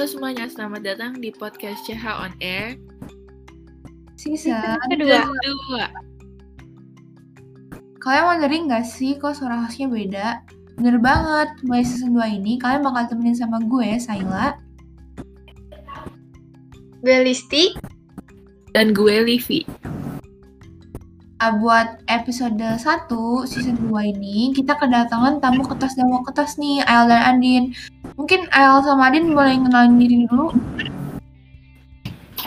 Halo semuanya, selamat datang di podcast CH On Air Season kedua. kedua. Kalian mau dengerin gak sih kok suara hostnya beda? Bener banget, mulai season 2 ini kalian bakal temenin sama gue, Saila Gue Listi. Dan gue Livi. Ah, Buat episode 1 season 2 ini kita kedatangan tamu ketas dan mau ketas nih, Ael dan Andin Mungkin Ael sama Andin boleh kenalin diri dulu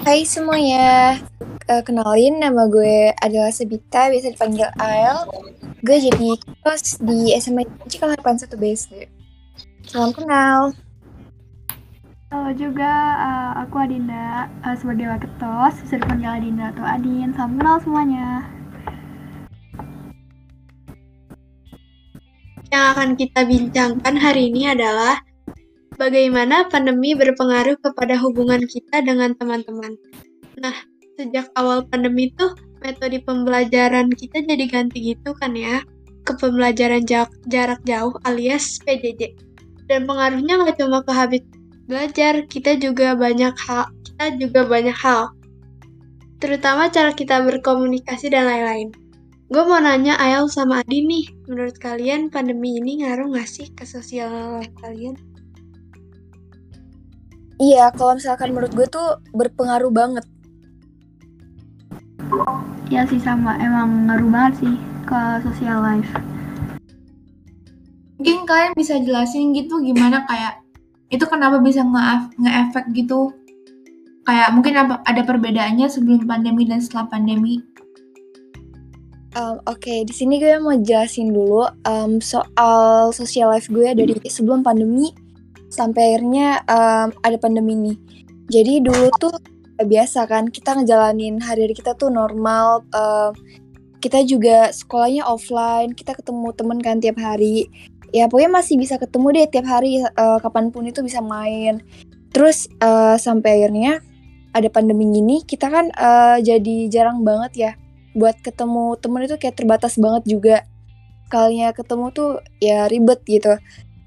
Hai semuanya, Eh, kenalin nama gue adalah Sebita, biasa dipanggil Ael. Gue jadi kelas di SMA Cikal Harapan 1 BSD. Salam kenal. Halo juga, eh, aku Adinda eh, sebagai Waketos, bisa dipanggil Adinda atau Adin. Salam kenal semuanya. Yang akan kita bincangkan hari ini adalah bagaimana pandemi berpengaruh kepada hubungan kita dengan teman-teman. Nah, sejak awal pandemi tuh metode pembelajaran kita jadi ganti gitu kan ya ke pembelajaran jarak, jarak jauh alias PJJ. Dan pengaruhnya nggak cuma ke habit belajar, kita juga banyak hal, kita juga banyak hal. Terutama cara kita berkomunikasi dan lain-lain. Gue mau nanya Ayel sama Adi nih, menurut kalian pandemi ini ngaruh nggak sih ke sosial kalian? Iya, kalau misalkan menurut gue tuh berpengaruh banget. Ya sih sama, emang ngaruh banget sih ke social life. Mungkin kalian bisa jelasin gitu gimana kayak itu kenapa bisa nge- nge-efek gitu Kayak mungkin ada perbedaannya sebelum pandemi dan setelah pandemi Um, Oke, di sini gue mau jelasin dulu um, soal social life gue dari sebelum pandemi sampai akhirnya um, ada pandemi nih. Jadi dulu tuh biasa kan kita ngejalanin hari-hari kita tuh normal. um, kita juga sekolahnya offline, kita ketemu temen kan tiap hari. Ya pokoknya masih bisa ketemu deh tiap hari uh, kapan pun itu bisa main. Terus uh, sampai akhirnya ada pandemi gini, kita kan uh, jadi jarang banget ya buat ketemu temen itu kayak terbatas banget juga kalinya ketemu tuh ya ribet gitu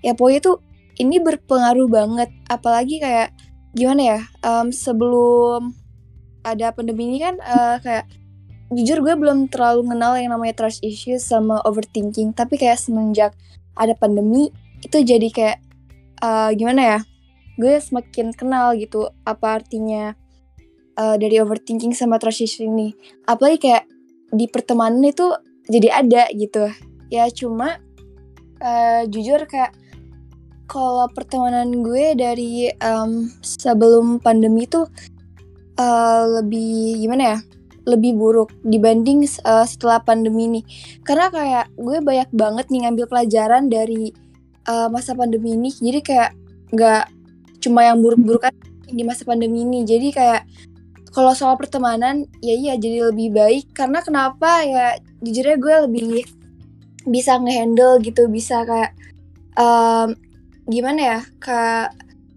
ya pokoknya tuh ini berpengaruh banget. Apalagi kayak gimana ya em, sebelum ada pandemi ini kan eh, kayak jujur gue belum terlalu kenal yang namanya trust issues sama overthinking. Tapi kayak semenjak ada pandemi itu jadi kayak eh, gimana ya gue semakin kenal gitu apa artinya eh, dari overthinking sama trust issues ini. Apalagi kayak di pertemanan itu jadi ada gitu. Ya cuma eh, jujur kayak kalau pertemanan gue dari em, sebelum pandemi tuh eh, lebih gimana ya lebih buruk dibanding eh, setelah pandemi ini karena kayak gue banyak banget nih ngambil pelajaran dari eh, masa pandemi ini. Jadi kayak nggak cuma yang buruk-buruk aja di masa pandemi ini. Jadi kayak kalau soal pertemanan ya iya jadi lebih baik. Karena kenapa ya jujurnya gue lebih bisa ngehandle gitu. Bisa kayak em, gimana ya kayak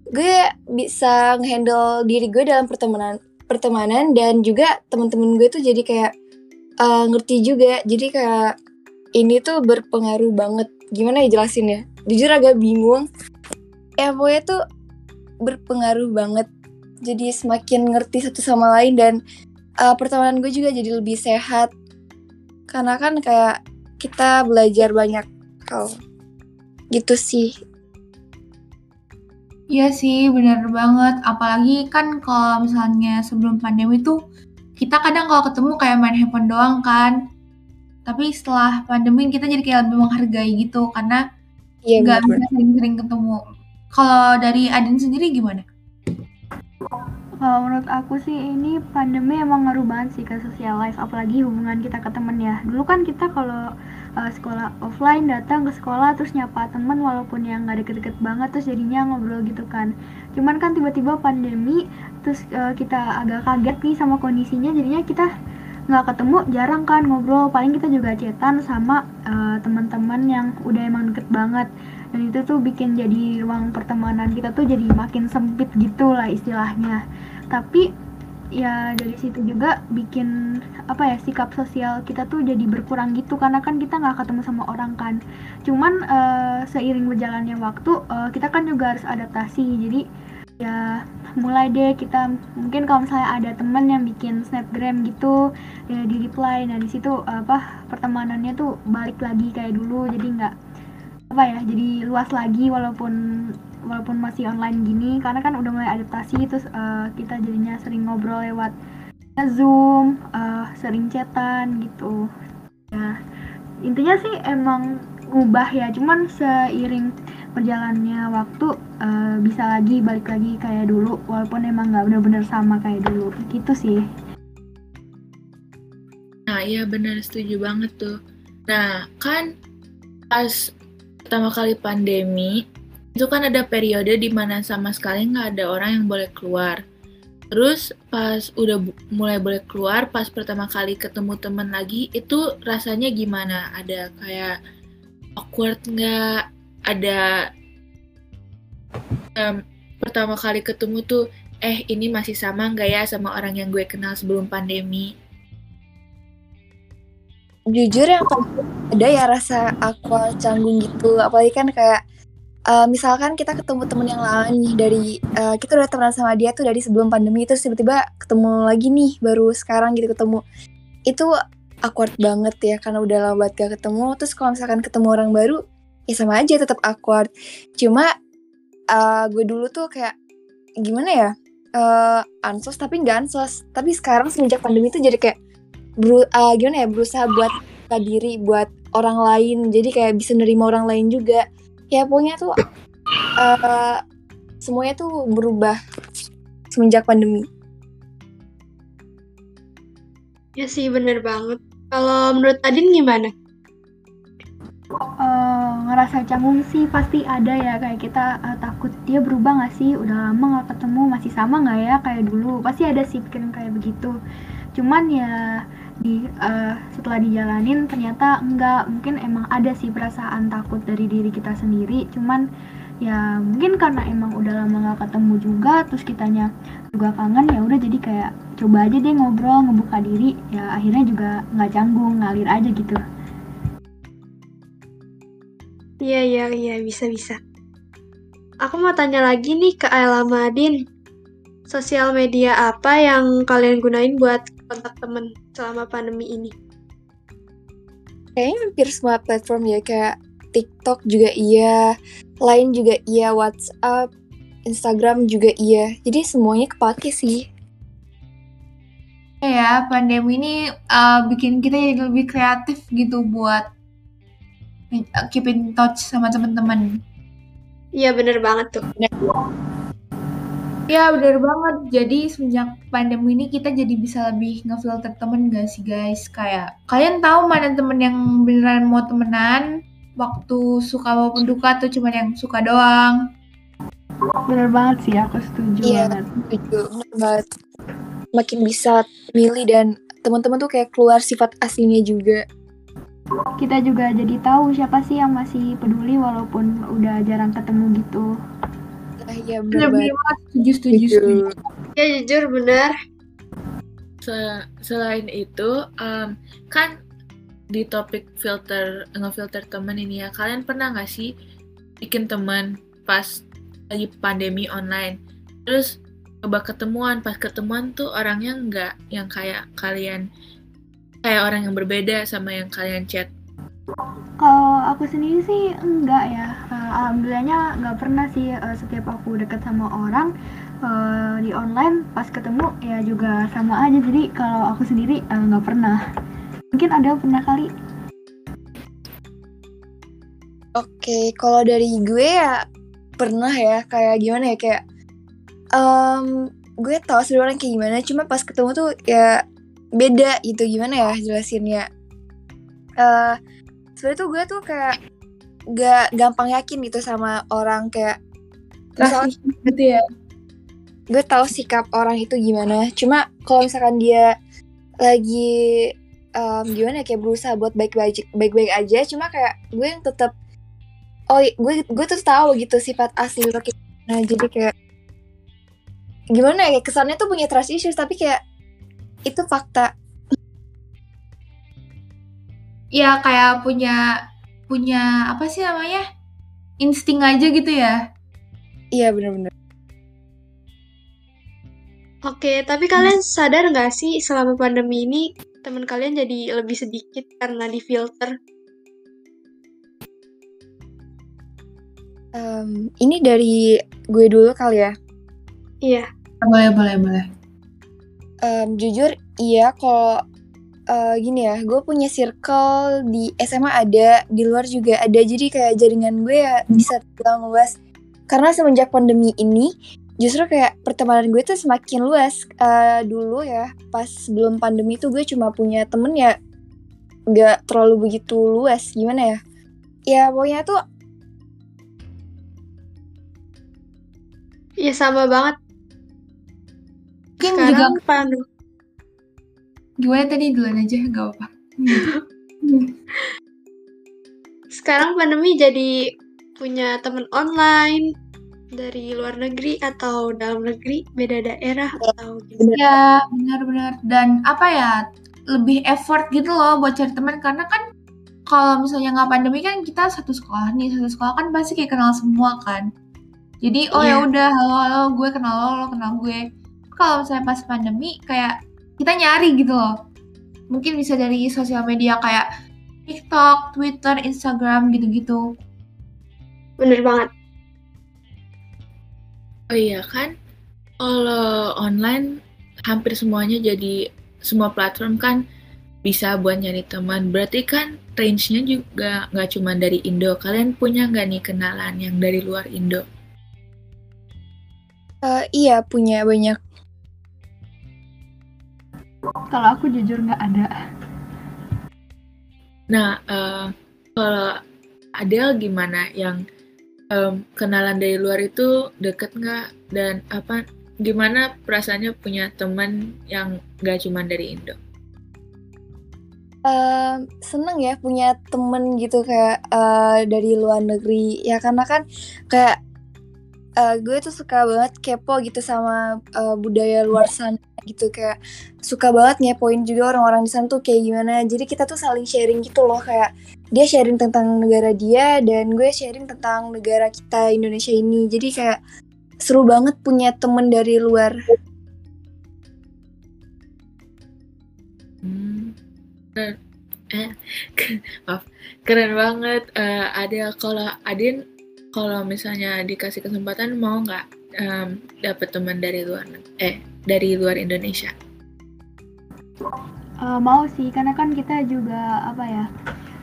gue bisa ngehandle diri gue dalam pertemanan pertemanan dan juga teman-teman gue tuh jadi kayak eh, ngerti juga. Jadi kayak ini tuh berpengaruh banget. Gimana ya jelasin ya jujur agak bingung. Ya pokoknya tuh berpengaruh banget. Jadi semakin ngerti satu sama lain dan uh, pertemanan gue juga jadi lebih sehat. Karena kan kayak kita belajar banyak hal. Gitu sih Iya sih, bener banget. Apalagi kan kalau misalnya sebelum pandemi tuh kita kadang kalau ketemu kayak main handphone doang kan. Tapi setelah pandemi kita jadi kayak lebih menghargai gitu karena iya nggak benar bisa sering-sering ketemu. Kalau dari Adin sendiri gimana? Kalau menurut aku sih ini pandemi emang ngaruh banget sih ke social life, apalagi hubungan kita ke temen ya. Dulu kan kita kalau eh, sekolah offline datang ke sekolah terus nyapa temen walaupun yang nggak deket-deket banget terus jadinya ngobrol gitu kan. Cuman kan tiba-tiba pandemi terus eh, kita agak kaget nih sama kondisinya jadinya kita nggak ketemu jarang kan ngobrol paling kita juga chatan sama eh, teman-teman yang udah emang deket banget dan itu tuh bikin jadi ruang pertemanan kita tuh jadi makin sempit gitu lah istilahnya. Tapi ya dari situ juga bikin apa ya sikap sosial kita tuh jadi berkurang gitu. Karena kan kita nggak ketemu sama orang kan. Cuman eh, seiring berjalannya waktu eh, kita kan juga harus adaptasi. Jadi ya mulai deh kita mungkin kalau misalnya ada temen yang bikin snapgram gitu ya di reply nah di situ apa pertemanannya tuh balik lagi kayak dulu. Jadi nggak apa ya jadi luas lagi walaupun walaupun masih online gini karena kan udah mulai adaptasi terus uh, kita jadinya sering ngobrol lewat zoom uh, sering chatan gitu. Ya intinya sih emang ngubah ya cuman seiring berjalannya waktu uh, bisa lagi balik lagi kayak dulu walaupun emang nggak bener-bener sama kayak dulu. Gitu sih. Nah, iya benar setuju banget tuh. Nah, kan pas pertama kali pandemi, itu kan ada periode di mana sama sekali nggak ada orang yang boleh keluar. Terus pas udah mulai boleh keluar, pas pertama kali ketemu temen lagi, itu rasanya gimana? Ada kayak awkward nggak? Ada um, pertama kali ketemu tuh, eh ini masih sama nggak ya sama orang yang gue kenal sebelum pandemi? Jujur yang ada ya rasa aqua canggung gitu. Apalagi kan kayak uh, misalkan kita ketemu temen yang lama nih dari uh, kita udah temenan sama dia tuh dari sebelum pandemi terus tiba-tiba ketemu lagi nih baru sekarang gitu ketemu. Itu awkward banget ya karena udah lama banget gak ketemu. Terus kalau misalkan ketemu orang baru ya sama aja tetap awkward. Cuma uh, gue dulu tuh kayak gimana ya uh, ansos tapi nggak ansos. Tapi sekarang semenjak pandemi tuh jadi kayak beru uh, gimana ya berusaha buat diri buat orang lain. Jadi kayak bisa nerima orang lain juga. Ya pokoknya tuh uh, semuanya tuh berubah semenjak pandemi. Ya sih bener banget. Kalau menurut Adin gimana? Uh, ngerasa canggung sih pasti ada ya. Kayak kita uh, takut dia berubah gak sih? Udah lama gak ketemu masih sama gak ya kayak dulu? Pasti ada sih pikiran kayak begitu. Cuman ya di uh, setelah dijalanin ternyata enggak. Mungkin emang ada sih perasaan takut dari diri kita sendiri. Cuman ya mungkin karena emang udah lama gak ketemu juga terus kitanya juga kangen ya udah jadi kayak coba aja deh ngobrol ngebuka diri. Ya akhirnya juga nggak canggung ngalir aja gitu. Iya iya iya bisa bisa. Aku mau tanya lagi nih ke Ayla Madin. Sosial media apa yang kalian gunain buat kontak temen selama pandemi ini? Kayaknya hampir semua platform ya kayak TikTok juga iya, lain juga iya, WhatsApp, Instagram juga iya. Jadi semuanya kepake sih. Ya, pandemi ini uh, bikin kita jadi lebih kreatif gitu buat keep in touch sama teman-teman. Iya bener banget tuh. Ya bener banget. Jadi semenjak pandemi ini kita jadi bisa lebih ngefilter temen gak sih guys? Kayak kalian tahu mana temen yang beneran mau temenan waktu suka maupun duka tuh cuman yang suka doang. Bener banget sih, aku setuju iya, banget. Setuju, bener banget. Makin bisa milih dan teman-teman tuh kayak keluar sifat aslinya juga. Kita juga jadi tahu siapa sih yang masih peduli walaupun udah jarang ketemu gitu. Bener, bener banget. Setuju, setuju, setuju. Ya jujur bener. Se selain itu, um, kan di topik filter ngefilter temen ini ya, kalian pernah nggak sih bikin teman pas lagi pandemi online, terus coba ketemuan, pas ketemuan tuh orangnya nggak yang kayak kalian kayak orang yang berbeda sama yang kalian chat kalau aku sendiri sih enggak ya. Uh, alhamdulillahnya nggak pernah sih uh, setiap aku deket sama orang uh, di online pas ketemu ya juga sama aja. Jadi kalau aku sendiri nggak uh, pernah. Mungkin ada pernah kali. Oke, kalau dari gue ya pernah ya kayak gimana ya kayak um, gue tahu sebenarnya kayak gimana cuma pas ketemu tuh ya beda gitu gimana ya jelasinnya uh, sebenarnya tuh gue tuh kayak gak gampang yakin gitu sama orang kayak misalnya gitu ya. gue tahu sikap orang itu gimana. Cuma kalau misalkan dia lagi um, gimana ya kayak berusaha buat baik-baik baik-baik aja cuma kayak gue yang tetap oh gue gue tuh tahu gitu sifat asli lo nah jadi kayak gimana ya kesannya tuh punya trust issues tapi kayak itu fakta ya kayak punya punya apa sih namanya insting aja gitu ya iya bener-bener Oke, tapi kalian sadar nggak sih selama pandemi ini teman kalian jadi lebih sedikit karena di filter? Um, ini dari gue dulu kali ya. Iya. Boleh, boleh, boleh. Um, jujur, iya kalau uh, gini ya, gue punya circle di SMA ada, di luar juga ada. Jadi kayak jaringan gue ya bisa terbilang luas. Karena semenjak pandemi ini, justru kayak pertemanan gue tuh semakin luas. Uh, dulu ya, pas sebelum pandemi tuh gue cuma punya temen ya nggak terlalu begitu luas. Gimana ya? Ya pokoknya tuh Iya sama banget. Mungkin Sekarang juga panu. Gimana tadi duluan aja, gak apa-apa. Sekarang pandemi jadi punya teman online dari luar negeri atau dalam negeri, beda daerah atau gimana? Ya, benar-benar. Dan apa ya, lebih effort gitu loh buat cari teman karena kan kalau misalnya nggak pandemi kan kita satu sekolah nih, satu sekolah kan pasti kayak kenal semua kan. Jadi oh ya Iya. udah halo halo gue kenal lo, lo kenal gue. Kalau misalnya pas pandemi kayak kita nyari gitu loh. Mungkin bisa dari sosial media kayak TikTok, Twitter, Instagram gitu-gitu. Bener banget. Oh iya kan, kalau online hampir semuanya jadi semua platform kan bisa buat nyari teman. Berarti kan range-nya juga nggak cuma dari Indo. Kalian punya nggak nih kenalan yang dari luar Indo? uh, iya punya banyak. Kalau aku jujur nggak ada. Nah, eh, kalau Adele gimana? Yang em, kenalan dari luar itu deket nggak? Dan apa? Gimana perasaannya punya teman yang nggak cuma dari Indo? Um, seneng ya punya temen gitu kayak uh, dari luar negeri ya karena kan kayak uh, gue tuh suka banget kepo gitu sama uh, budaya luar sana gitu kayak suka banget ngepoin juga orang-orang di sana tuh kayak gimana jadi kita tuh saling sharing gitu loh kayak dia sharing tentang negara dia dan gue sharing tentang negara kita Indonesia ini jadi kayak seru banget punya temen dari luar Hmm, keren. Eh, maaf, keren banget. Eh, Adele, kalau Adin, kalau misalnya dikasih kesempatan mau nggak em, dapet teman dari luar eh dari luar Indonesia? Eh, mau sih, karena kan kita juga apa ya,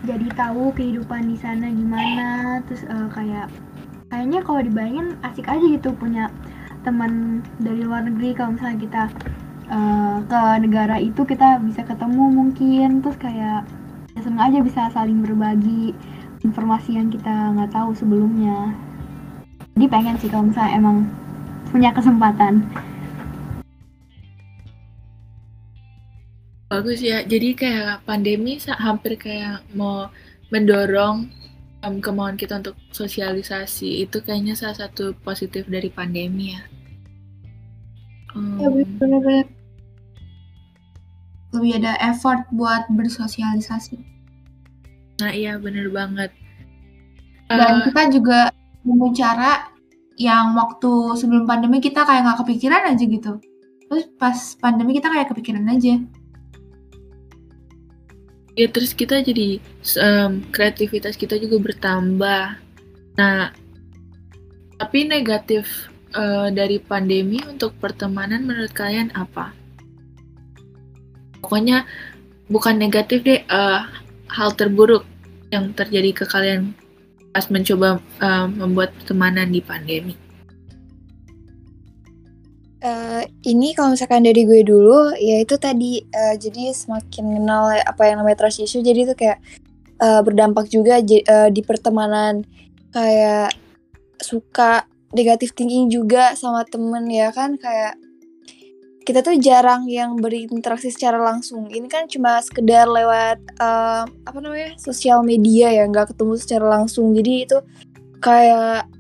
jadi tahu kehidupan di sana gimana. Terus eh, kayak kayaknya kalau dibayangin asik aja gitu punya teman dari luar negeri. Kalau misalnya kita eh, ke negara itu kita bisa ketemu mungkin. Terus kayak ya seneng aja bisa saling berbagi informasi yang kita nggak tahu sebelumnya. Jadi pengen sih kalau misalnya emang punya kesempatan. Bagus ya. Jadi kayak pandemi hampir kayak mau mendorong em, kemauan kita untuk sosialisasi. Itu kayaknya salah satu positif dari pandemi ya. Ya Em, benar-benar lebih ada effort buat bersosialisasi. Nah iya bener banget. Dan Eh, kita juga nemu cara yang waktu sebelum pandemi kita kayak nggak kepikiran aja gitu. Terus pas pandemi kita kayak kepikiran aja. Ya terus kita jadi em, kreativitas kita juga bertambah. Nah, tapi negatif eh, dari pandemi untuk pertemanan menurut kalian apa? Pokoknya bukan negatif deh, eh, hal terburuk yang terjadi ke kalian pas mencoba em, membuat pertemanan di pandemi. Eh, ini kalau misalkan dari gue dulu ya itu tadi eh, jadi semakin kenal apa yang namanya trust issue jadi itu kayak eh, berdampak juga eh, di pertemanan kayak suka negatif thinking juga sama temen ya kan kayak kita tuh jarang yang berinteraksi secara langsung. Ini kan cuma sekedar lewat eh, apa namanya sosial media ya nggak ketemu secara langsung. Jadi itu kayak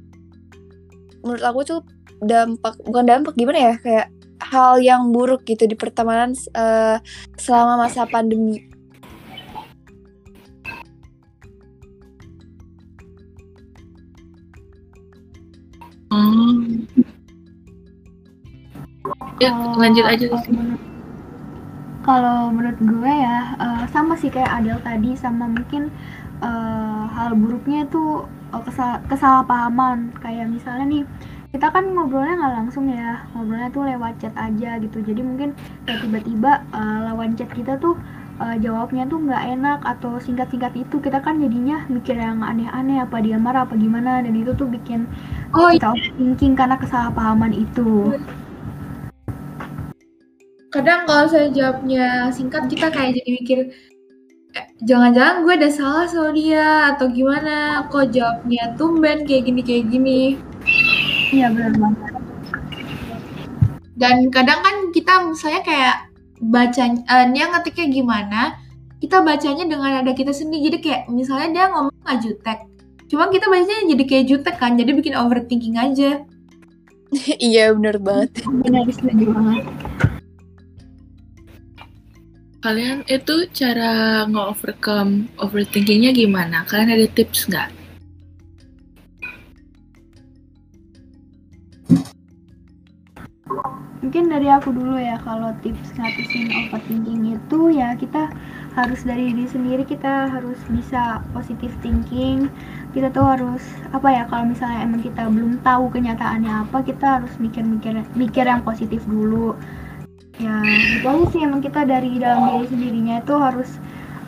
menurut aku tuh dampak bukan dampak gimana ya kayak hal yang buruk gitu di pertemanan eh, selama masa pandemi. Oh, Ya, Kalau- lanjut aja kalau menurut- Kalau menurut gue ya eh, sama sih kayak Adel tadi sama mungkin eh, hal buruknya itu eh, kesal- kesalahpahaman. Kayak misalnya nih kita kan ngobrolnya nggak langsung ya ngobrolnya tuh lewat chat aja gitu. Jadi mungkin kayak tiba-tiba eh, lawan chat kita tuh eh, jawabnya tuh nggak enak atau singkat-singkat itu kita kan jadinya mikir yang aneh-aneh apa dia marah apa gimana. Dan itu tuh bikin Oh kita overthinking karena kesalahpahaman itu kadang kalau saya jawabnya singkat kita kayak jadi mikir "Eh, jangan-jangan gue ada salah sama dia atau gimana? Kok jawabnya tumben kayak gini kayak gini? Iya benar banget. Dan kadang kan kita misalnya kayak baca eh, dia ngetiknya gimana kita bacanya dengan ada kita sendiri. Jadi kayak misalnya dia ngomong nggak jutek cuma kita bacanya jadi kayak jutek kan jadi bikin overthinking aja. Iya bener banget. benar setuju banget Kalian itu cara nge-overcome overthinkingnya gimana? Kalian ada tips nggak? mungkin dari aku dulu ya kalau tips ngatasin overthinking itu ya kita harus dari diri sendiri kita harus bisa positive thinking kita tuh harus apa ya kalau misalnya emang kita belum tahu kenyataannya apa kita harus mikir-mikir mikir yang positif dulu ya itu aja sih emang kita dari dalam diri sendirinya itu harus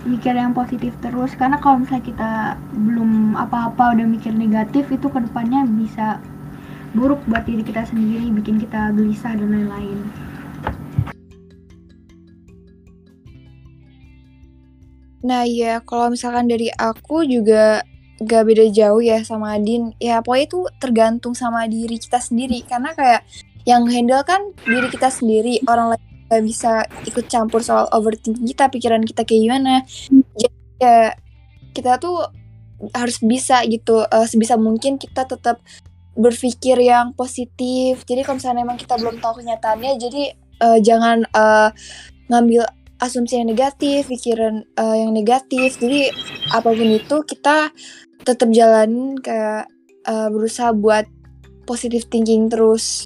mikir yang positif terus karena kalau misalnya kita belum apa-apa udah mikir negatif itu ke depannya bisa buruk buat diri kita sendiri, bikin kita gelisah dan lain-lain. Nah ya kalau misalkan dari aku juga gak beda jauh ya sama Adin. Ya pokoknya itu tergantung sama diri kita sendiri. Karena kayak yang handle kan diri kita sendiri. Orang lain gak bisa ikut campur soal overthinking kita, pikiran kita kayak gimana. Jadi ya kita tuh harus bisa gitu. eh, sebisa mungkin kita tetap berpikir yang positif. Jadi kalau misalnya emang kita belum tahu kenyataannya, jadi eh, jangan eh, ngambil asumsi yang negatif, pikiran eh, yang negatif. Jadi apa pun itu kita tetap jalanin kayak eh, berusaha buat positive thinking terus.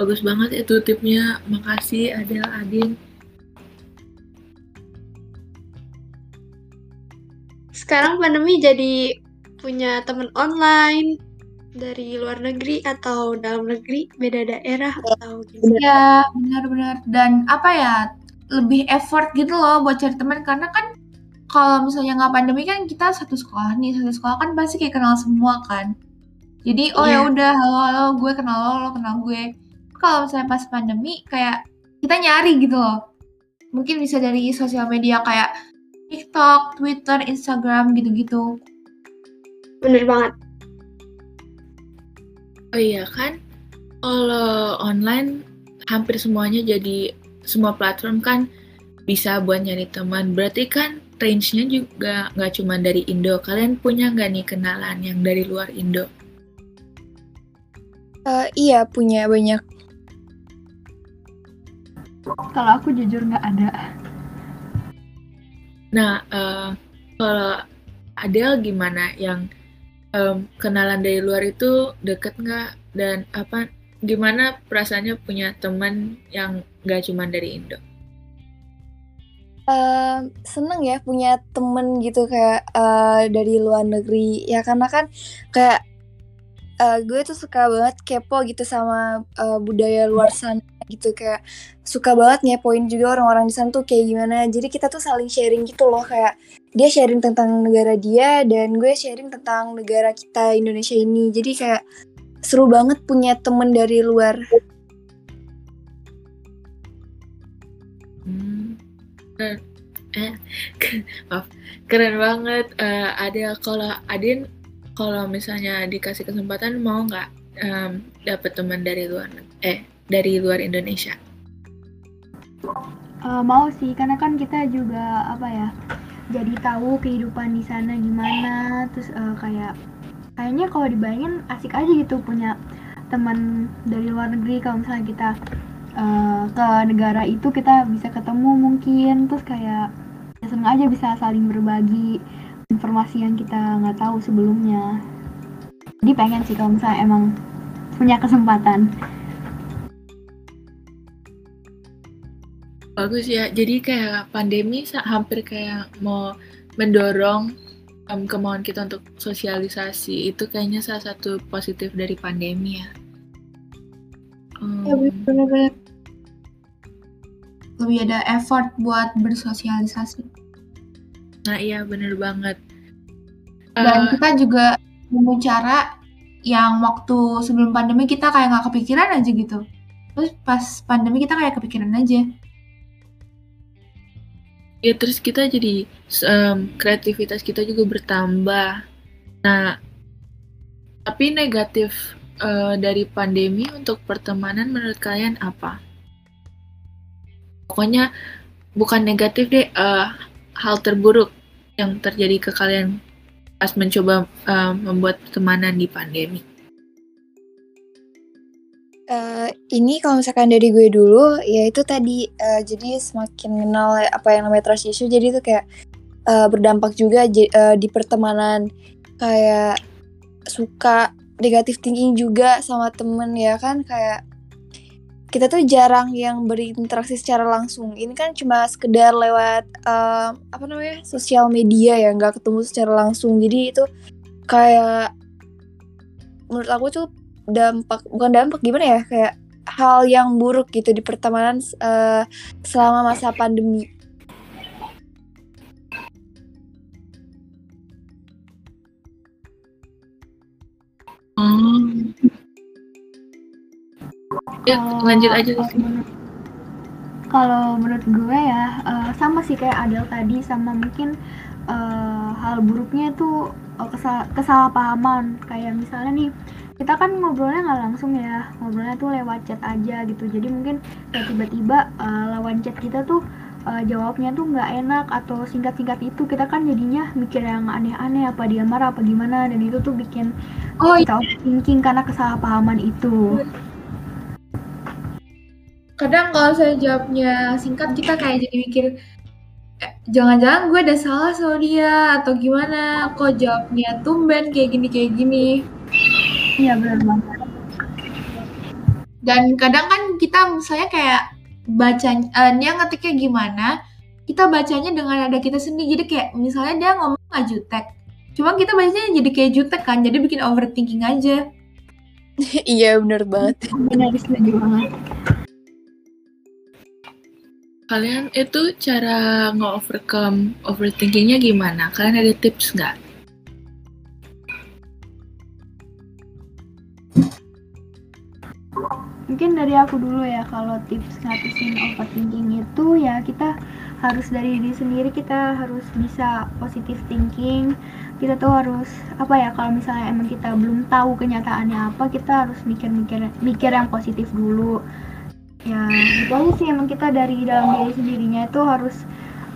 Bagus banget itu tipnya. Makasih Adel, Adin. Sekarang pandemi jadi punya teman online dari luar negeri atau dalam negeri, beda daerah atau gimana? ya benar-benar dan apa ya lebih effort gitu loh buat cari teman karena kan kalau misalnya nggak pandemi kan kita satu sekolah nih satu sekolah kan pasti kayak kenal semua kan jadi oh ya Iya. udah halo halo gue kenal lo lo kenal gue kalau misalnya pas pandemi kayak kita nyari gitu loh mungkin bisa dari sosial media kayak TikTok, Twitter, Instagram gitu-gitu. Bener banget. Oh iya kan, kalau online hampir semuanya jadi semua platform kan bisa buat nyari teman. Berarti kan range-nya juga nggak cuma dari Indo. Kalian punya nggak nih kenalan yang dari luar Indo? Eh, iya punya banyak. Kalau aku jujur nggak ada. Nah, eh, kalau Adele gimana? Yang em, kenalan dari luar itu deket nggak? Dan apa? Gimana perasaannya punya teman yang nggak cuma dari Indo? Eh, seneng ya punya temen gitu kayak eh, dari luar negeri ya karena kan kayak eh, gue tuh suka banget kepo gitu sama eh, budaya luar sana gitu kayak suka banget ngepoin juga orang-orang di sana tuh kayak gimana jadi kita tuh saling sharing gitu loh kayak dia sharing tentang negara dia dan gue sharing tentang negara kita Indonesia ini jadi kayak seru banget punya temen dari luar Hmm. Eh, maaf, keren banget. Eh, Adele, kalau Adin, kalau misalnya dikasih kesempatan mau nggak em, dapet teman dari luar, eh, dari luar Indonesia? Eh, mau sih, karena kan kita juga apa ya, jadi tahu kehidupan di sana gimana. Terus eh, kayak kayaknya kalau dibayangin asik aja gitu punya teman dari luar negeri. Kalau misalnya kita eh, ke negara itu kita bisa ketemu mungkin. Terus kayak ya seneng aja bisa saling berbagi informasi yang kita nggak tahu sebelumnya. jadi pengen sih kalau misalnya emang punya kesempatan Bagus ya. Jadi kayak pandemi hampir kayak mau mendorong um, kemauan kita untuk sosialisasi. Itu kayaknya salah satu positif dari pandemi ya. Um, ya benar-benar. Lebih ada effort buat bersosialisasi. Nah iya bener banget. Dan uh, kita juga nemu cara yang waktu sebelum pandemi kita kayak nggak kepikiran aja gitu. Terus pas pandemi kita kayak kepikiran aja ya terus kita jadi um, kreativitas kita juga bertambah. Nah tapi negatif uh, dari pandemi untuk pertemanan menurut kalian apa? Pokoknya bukan negatif deh uh, hal terburuk yang terjadi ke kalian pas mencoba uh, membuat pertemanan di pandemi Uh, ini kalau misalkan dari gue dulu, ya itu tadi, uh, jadi semakin kenal apa yang namanya trust issue, jadi itu kayak, uh, berdampak juga uh, di pertemanan. Kayak suka negatif thinking juga sama temen ya kan, kayak kita tuh jarang yang berinteraksi secara langsung. Ini kan cuma sekedar lewat, uh, apa namanya, sosial media ya, nggak ketemu secara langsung. Jadi itu kayak menurut aku tuh dampak bukan dampak gimana ya kayak hal yang buruk gitu di pertemanan uh, selama masa pandemi. Hmm. Ya, lanjut aja. Kalau menurut gue ya uh, sama sih kayak Adel tadi sama mungkin uh, hal buruknya itu uh, kesal kesalahpahaman kayak misalnya nih kita kan ngobrolnya nggak langsung ya ngobrolnya tuh lewat chat aja gitu. Jadi mungkin kayak tiba-tiba uh, lawan chat kita tuh uh, jawabnya tuh nggak enak atau singkat-singkat itu kita kan jadinya mikir yang aneh-aneh apa dia marah apa gimana dan itu tuh bikin oh, kita thinking karena kesalahpahaman itu. Kadang kalau saya jawabnya singkat kita kayak jadi mikir eh, jangan-jangan gue ada salah sama dia atau gimana? Kok jawabnya tumben kayak gini kayak gini Iya benar banget. Dan kadang kan kita misalnya kayak baca uh, dia ngetiknya gimana, kita bacanya dengan ada kita sendiri. Jadi kayak misalnya dia ngomong nggak jutek, cuma kita bacanya jadi kayak jutek kan, jadi bikin overthinking aja. iya benar banget. Benar setuju banget. Kalian itu cara nge-overcome overthinkingnya gimana? Kalian ada tips nggak? Mungkin dari aku dulu ya kalau tips ngatasin overthinking itu ya kita harus dari diri sendiri kita harus bisa positive thinking. Kita tuh harus apa ya kalau misalnya emang kita belum tahu kenyataannya apa kita harus mikir-mikir mikir yang positif dulu. Ya itu aja sih emang kita dari dalam diri sendirinya itu harus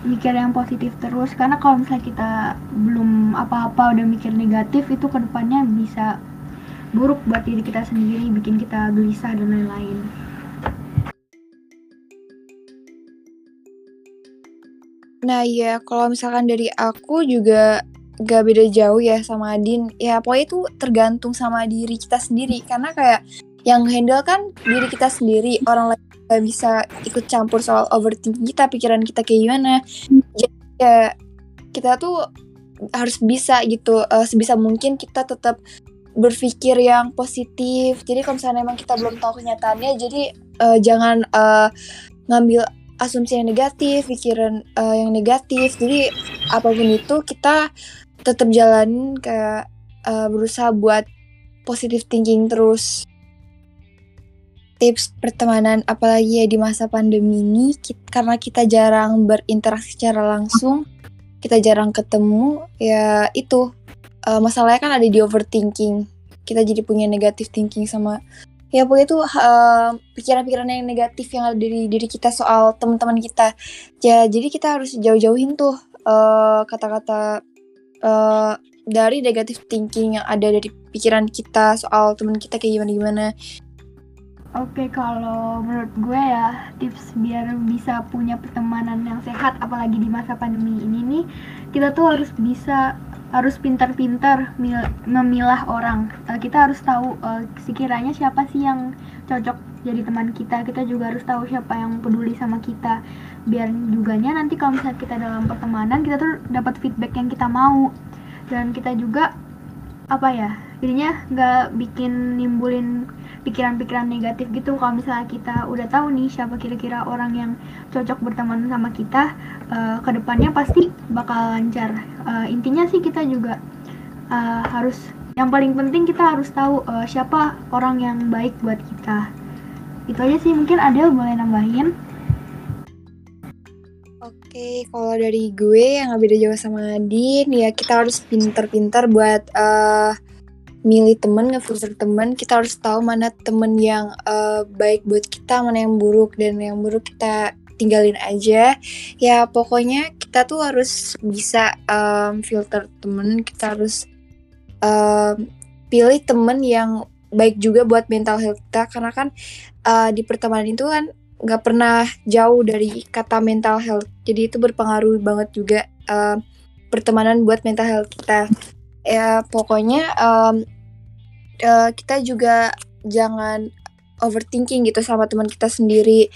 mikir yang positif terus. Karena kalau misalnya kita belum apa-apa udah mikir negatif itu ke depannya bisa buruk buat diri kita sendiri, bikin kita gelisah dan lain-lain. Nah ya kalau misalkan dari aku juga gak beda jauh ya sama Adin. Ya pokoknya itu tergantung sama diri kita sendiri. Karena kayak yang handle kan diri kita sendiri. Orang lain gak bisa ikut campur soal overthinking kita, pikiran kita kayak gimana. Jadi ya kita tuh harus bisa gitu. Uh, sebisa mungkin kita tetap berpikir yang positif. Jadi kalau misalnya memang kita belum tahu kenyataannya, jadi uh, jangan uh, ngambil asumsi yang negatif, pikiran uh, yang negatif. Jadi apa pun itu kita tetap jalan kayak uh, berusaha buat positive thinking terus. Tips pertemanan apalagi ya di masa pandemi ini kita, karena kita jarang berinteraksi secara langsung, kita jarang ketemu, ya itu uh, masalahnya kan ada di overthinking. Kita jadi punya negatif thinking sama ya pokoknya itu uh, pikiran-pikiran yang negatif yang ada di diri kita soal teman-teman kita. Ya jadi kita harus jauh-jauhin tuh eh, kata-kata uh, dari negatif thinking yang ada dari pikiran kita soal teman kita kayak gimana gimana Oke, kalau menurut gue ya tips biar bisa punya pertemanan yang sehat, apalagi di masa pandemi ini nih, kita tuh harus bisa harus pintar-pintar memilah orang. Uh, kita harus tahu uh, sekiranya siapa sih yang cocok jadi teman kita. Kita juga harus tahu siapa yang peduli sama kita. Biar juganya nanti kalau misalnya kita dalam pertemanan kita tuh dapat feedback yang kita mau dan kita juga apa ya jadinya nggak bikin nimbulin pikiran-pikiran negatif gitu. Kalau misalnya kita udah tahu nih siapa kira-kira orang yang cocok berteman sama kita uh, ke depannya pasti bakal lancar. Uh, intinya sih kita juga uh, harus yang paling penting kita harus tahu uh, siapa orang yang baik buat kita. Itu aja sih mungkin Adel boleh nambahin. Oke, kalau dari gue yang gak beda jauh sama Adin, ya kita harus pintar-pintar buat uh, milih temen, ngefilter temen, kita harus tahu mana temen yang uh, baik buat kita, mana yang buruk dan yang buruk kita tinggalin aja. Ya pokoknya kita tuh harus bisa um, filter temen, kita harus um, pilih temen yang baik juga buat mental health kita. Karena kan uh, di pertemanan itu kan nggak pernah jauh dari kata mental health. Jadi itu berpengaruh banget juga uh, pertemanan buat mental health kita. Ya pokoknya um, uh, kita juga jangan overthinking gitu sama teman kita sendiri.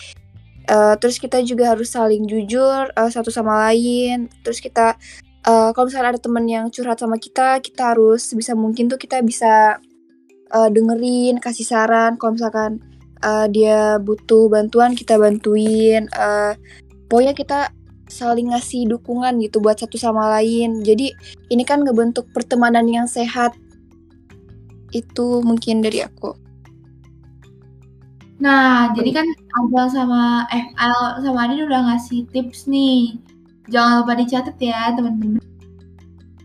Uh, terus kita juga harus saling jujur uh, satu sama lain. Terus kita uh, kalau misalnya ada teman yang curhat sama kita, kita harus bisa mungkin tuh kita bisa uh, dengerin, kasih saran. Kalau misalkan uh, dia butuh bantuan, kita bantuin. Uh, pokoknya kita saling ngasih dukungan gitu buat satu sama lain. Jadi ini kan ngebentuk pertemanan yang sehat itu mungkin dari aku. Nah, jadi kan Abel sama eh Al sama Adin udah ngasih tips nih. Jangan lupa dicatat ya, teman-teman.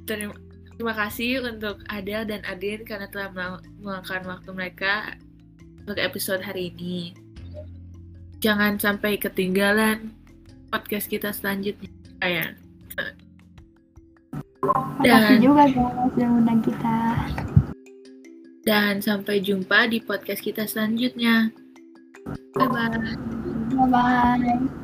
Terima, terima kasih untuk Adel dan Adin karena telah meluangkan waktu mereka untuk episode hari ini. Jangan sampai ketinggalan podcast kita selanjutnya. Ya. Dan Terima kasih juga guys yang undang kita. Dan sampai jumpa di podcast kita selanjutnya. Bye-bye. Bye-bye.